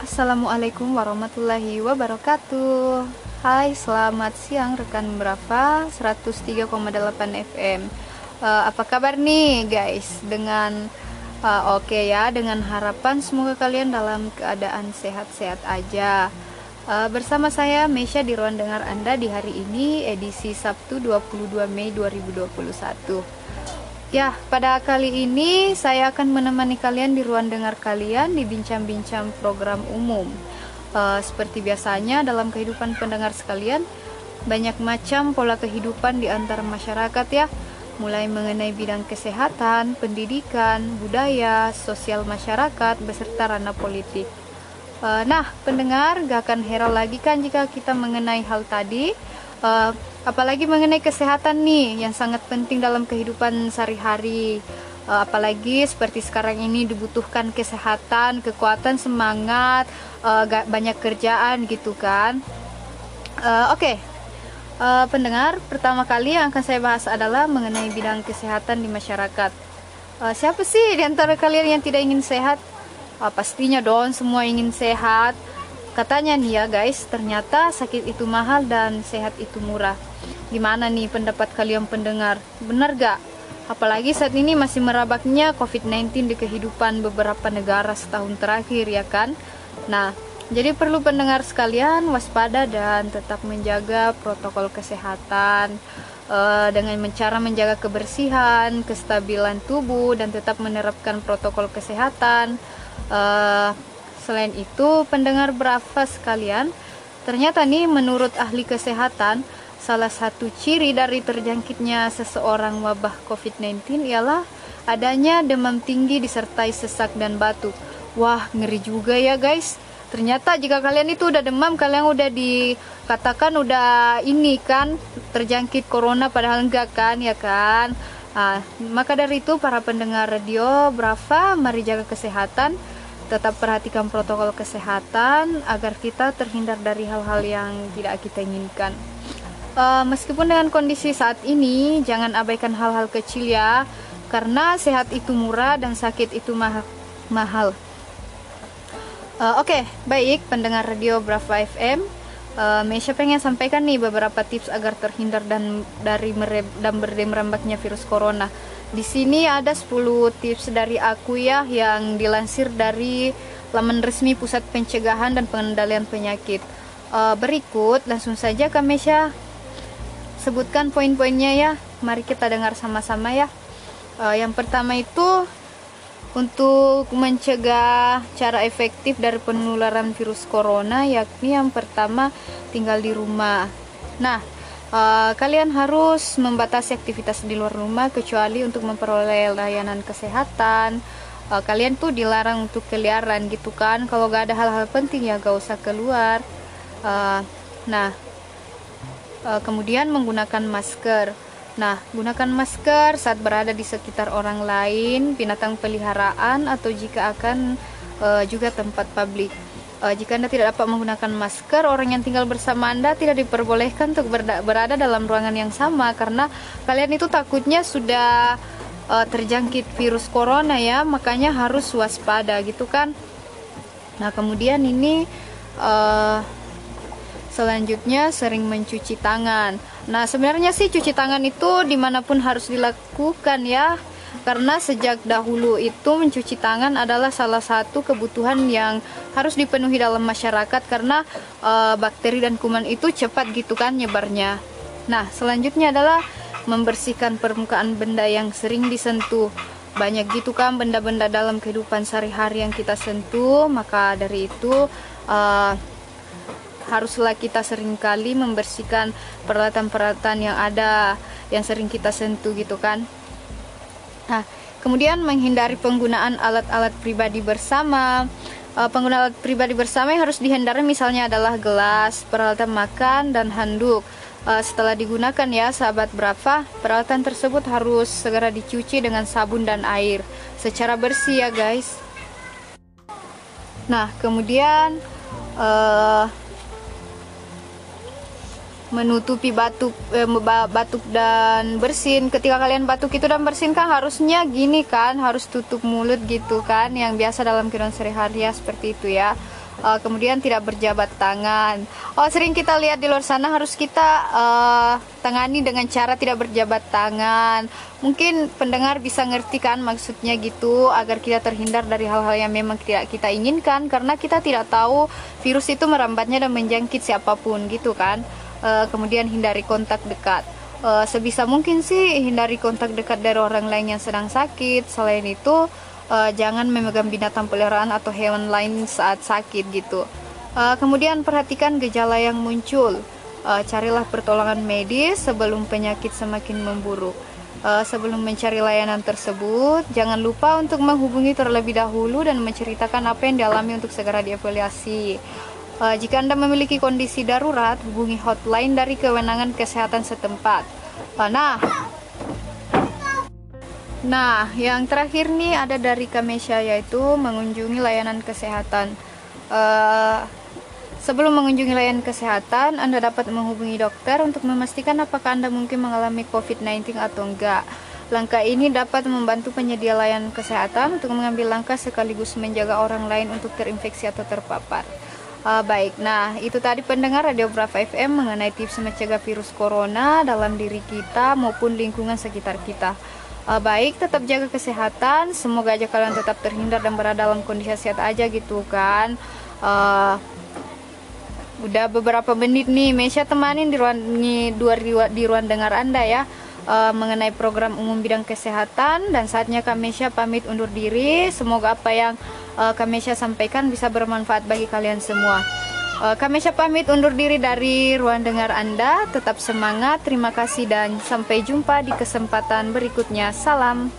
Assalamualaikum warahmatullahi wabarakatuh. Hai selamat siang rekan berapa 103,8 FM uh, Apa kabar nih guys? Dengan uh, oke okay ya Dengan harapan semoga kalian dalam keadaan sehat-sehat aja. Uh, Bersama saya Mesya di ruang dengar Anda di hari ini edisi Sabtu 22 Mei 2021 Ya, pada kali ini saya akan menemani kalian di ruang dengar kalian di bincang-bincang program umum. Uh, seperti biasanya dalam kehidupan pendengar sekalian, banyak macam pola kehidupan di antara masyarakat ya, mulai mengenai bidang kesehatan, pendidikan, budaya, sosial masyarakat, beserta ranah politik. Uh, nah, pendengar gak akan heran lagi kan jika kita mengenai hal tadi. Uh, apalagi mengenai kesehatan nih yang sangat penting dalam kehidupan sehari-hari. Uh, apalagi seperti sekarang ini dibutuhkan kesehatan kekuatan semangat uh, banyak kerjaan gitu kan. Uh, oke. Okay. uh, pendengar pertama kali yang akan saya bahas adalah mengenai bidang kesehatan di masyarakat. Uh, siapa sih di antara kalian yang tidak ingin sehat? Uh, pastinya dong semua ingin sehat katanya nih ya guys ternyata sakit itu mahal dan sehat itu murah Gimana nih pendapat kalian pendengar? Benar gak? Apalagi saat ini masih merabaknya COVID-19 di kehidupan beberapa negara setahun terakhir ya kan? Nah, jadi perlu pendengar sekalian waspada dan tetap menjaga protokol kesehatan uh, dengan cara menjaga kebersihan, kestabilan tubuh dan tetap menerapkan protokol kesehatan. Uh, selain itu, pendengar berapa sekalian, ternyata nih menurut ahli kesehatan Salah satu ciri dari terjangkitnya seseorang wabah COVID-19 ialah adanya demam tinggi disertai sesak dan batuk. Wah, ngeri juga ya guys. Ternyata jika kalian itu udah demam, kalian udah dikatakan udah ini kan terjangkit corona padahal enggak kan ya kan. Nah, maka dari itu para pendengar radio Brava mari jaga kesehatan tetap perhatikan protokol kesehatan agar kita terhindar dari hal-hal yang tidak kita inginkan. Uh, meskipun dengan kondisi saat ini, jangan abaikan hal-hal kecil ya, karena sehat itu murah dan sakit itu mahal. mahal. Uh, Oke, okay, baik pendengar radio Brava FM. Uh, Mesya pengen sampaikan nih beberapa tips agar terhindar dan dari mereb, dan virus corona. Di sini ada 10 tips dari aku ya yang dilansir dari laman resmi Pusat Pencegahan dan Pengendalian Penyakit. Uh, berikut langsung saja ke Mesya sebutkan poin-poinnya ya. Mari kita dengar sama-sama ya. Uh, yang pertama itu untuk mencegah cara efektif dari penularan virus corona yakni yang pertama tinggal di rumah. Nah, uh, kalian harus membatasi aktivitas di luar rumah kecuali untuk memperoleh layanan kesehatan. Uh, kalian tuh dilarang untuk keliaran gitu kan. Kalau gak ada hal-hal penting ya gak usah keluar. Uh, nah, uh, kemudian menggunakan masker. Nah, gunakan masker saat berada di sekitar orang lain, binatang peliharaan, atau jika akan uh, juga tempat publik. Uh, jika Anda tidak dapat menggunakan masker, orang yang tinggal bersama Anda tidak diperbolehkan untuk berada dalam ruangan yang sama karena kalian itu takutnya sudah uh, terjangkit virus corona ya, makanya harus waspada gitu kan. Nah, kemudian ini uh, Selanjutnya sering mencuci tangan. Nah sebenarnya sih cuci tangan itu di mana pun harus dilakukan ya. Karena sejak dahulu itu mencuci tangan adalah salah satu kebutuhan yang harus dipenuhi dalam masyarakat karena e, bakteri dan kuman itu cepat gitu kan nyebarnya. Nah selanjutnya adalah membersihkan permukaan benda yang sering disentuh banyak gitu kan benda-benda dalam kehidupan sehari-hari yang kita sentuh maka dari itu uh, haruslah kita sering kali membersihkan peralatan-peralatan yang ada yang sering kita sentuh gitu kan. Nah, kemudian menghindari penggunaan alat-alat pribadi bersama. Uh, pengguna alat pribadi bersama yang harus dihindari misalnya adalah gelas, peralatan makan dan handuk. Uh, setelah digunakan ya sahabat berapa peralatan tersebut harus segera dicuci dengan sabun dan air secara bersih ya guys. Nah, kemudian uh, menutupi batuk eh, batuk dan bersin ketika kalian batuk itu dan bersin kan harusnya gini kan harus tutup mulut gitu kan yang biasa dalam kehidupan sehari-hari ya seperti itu ya uh, kemudian tidak berjabat tangan. Oh, sering kita lihat di luar sana harus kita uh, tangani dengan cara tidak berjabat tangan. Mungkin pendengar bisa ngerti kan maksudnya gitu agar kita terhindar dari hal-hal yang memang tidak kita inginkan karena kita tidak tahu virus itu merambatnya dan menjangkit siapa pun gitu kan. Uh, kemudian hindari kontak dekat. Uh, sebisa mungkin sih hindari kontak dekat dari orang lain yang sedang sakit. Selain itu uh, jangan memegang binatang peliharaan atau hewan lain saat sakit gitu. Uh, kemudian perhatikan gejala yang muncul. Uh, carilah pertolongan medis sebelum penyakit semakin memburuk. Uh, sebelum mencari layanan tersebut, jangan lupa untuk menghubungi terlebih dahulu dan menceritakan apa yang dialami untuk segera dievaluasi. Uh, jika Anda memiliki kondisi darurat, hubungi hotline dari kewenangan kesehatan setempat. Uh, nah, Nah, yang terakhir nih ada dari Kamesha yaitu mengunjungi layanan kesehatan. Uh, sebelum mengunjungi layanan kesehatan, Anda dapat menghubungi dokter untuk memastikan apakah Anda mungkin mengalami COVID-19 atau enggak. Langkah ini dapat membantu penyedia layanan kesehatan untuk mengambil langkah sekaligus menjaga orang lain untuk terinfeksi atau terpapar. Uh, baik, nah itu tadi pendengar Radio Brava FM mengenai tips mencegah virus corona dalam diri kita maupun lingkungan sekitar kita. Uh, baik tetap jaga kesehatan. Semoga aja kalian tetap terhindar dan berada dalam kondisi sehat aja gitu kan. Uh, udah beberapa menit nih Mesya temanin di ruang di, di ruang dengar anda ya. Uh, mengenai program umum bidang kesehatan. Dan saatnya Kamesha pamit undur diri. Semoga apa yang uh, Kamesha sampaikan bisa bermanfaat bagi kalian semua Uh, kami siap pamit undur diri dari ruang dengar Anda. Tetap semangat, terima kasih dan sampai jumpa di kesempatan berikutnya. Salam.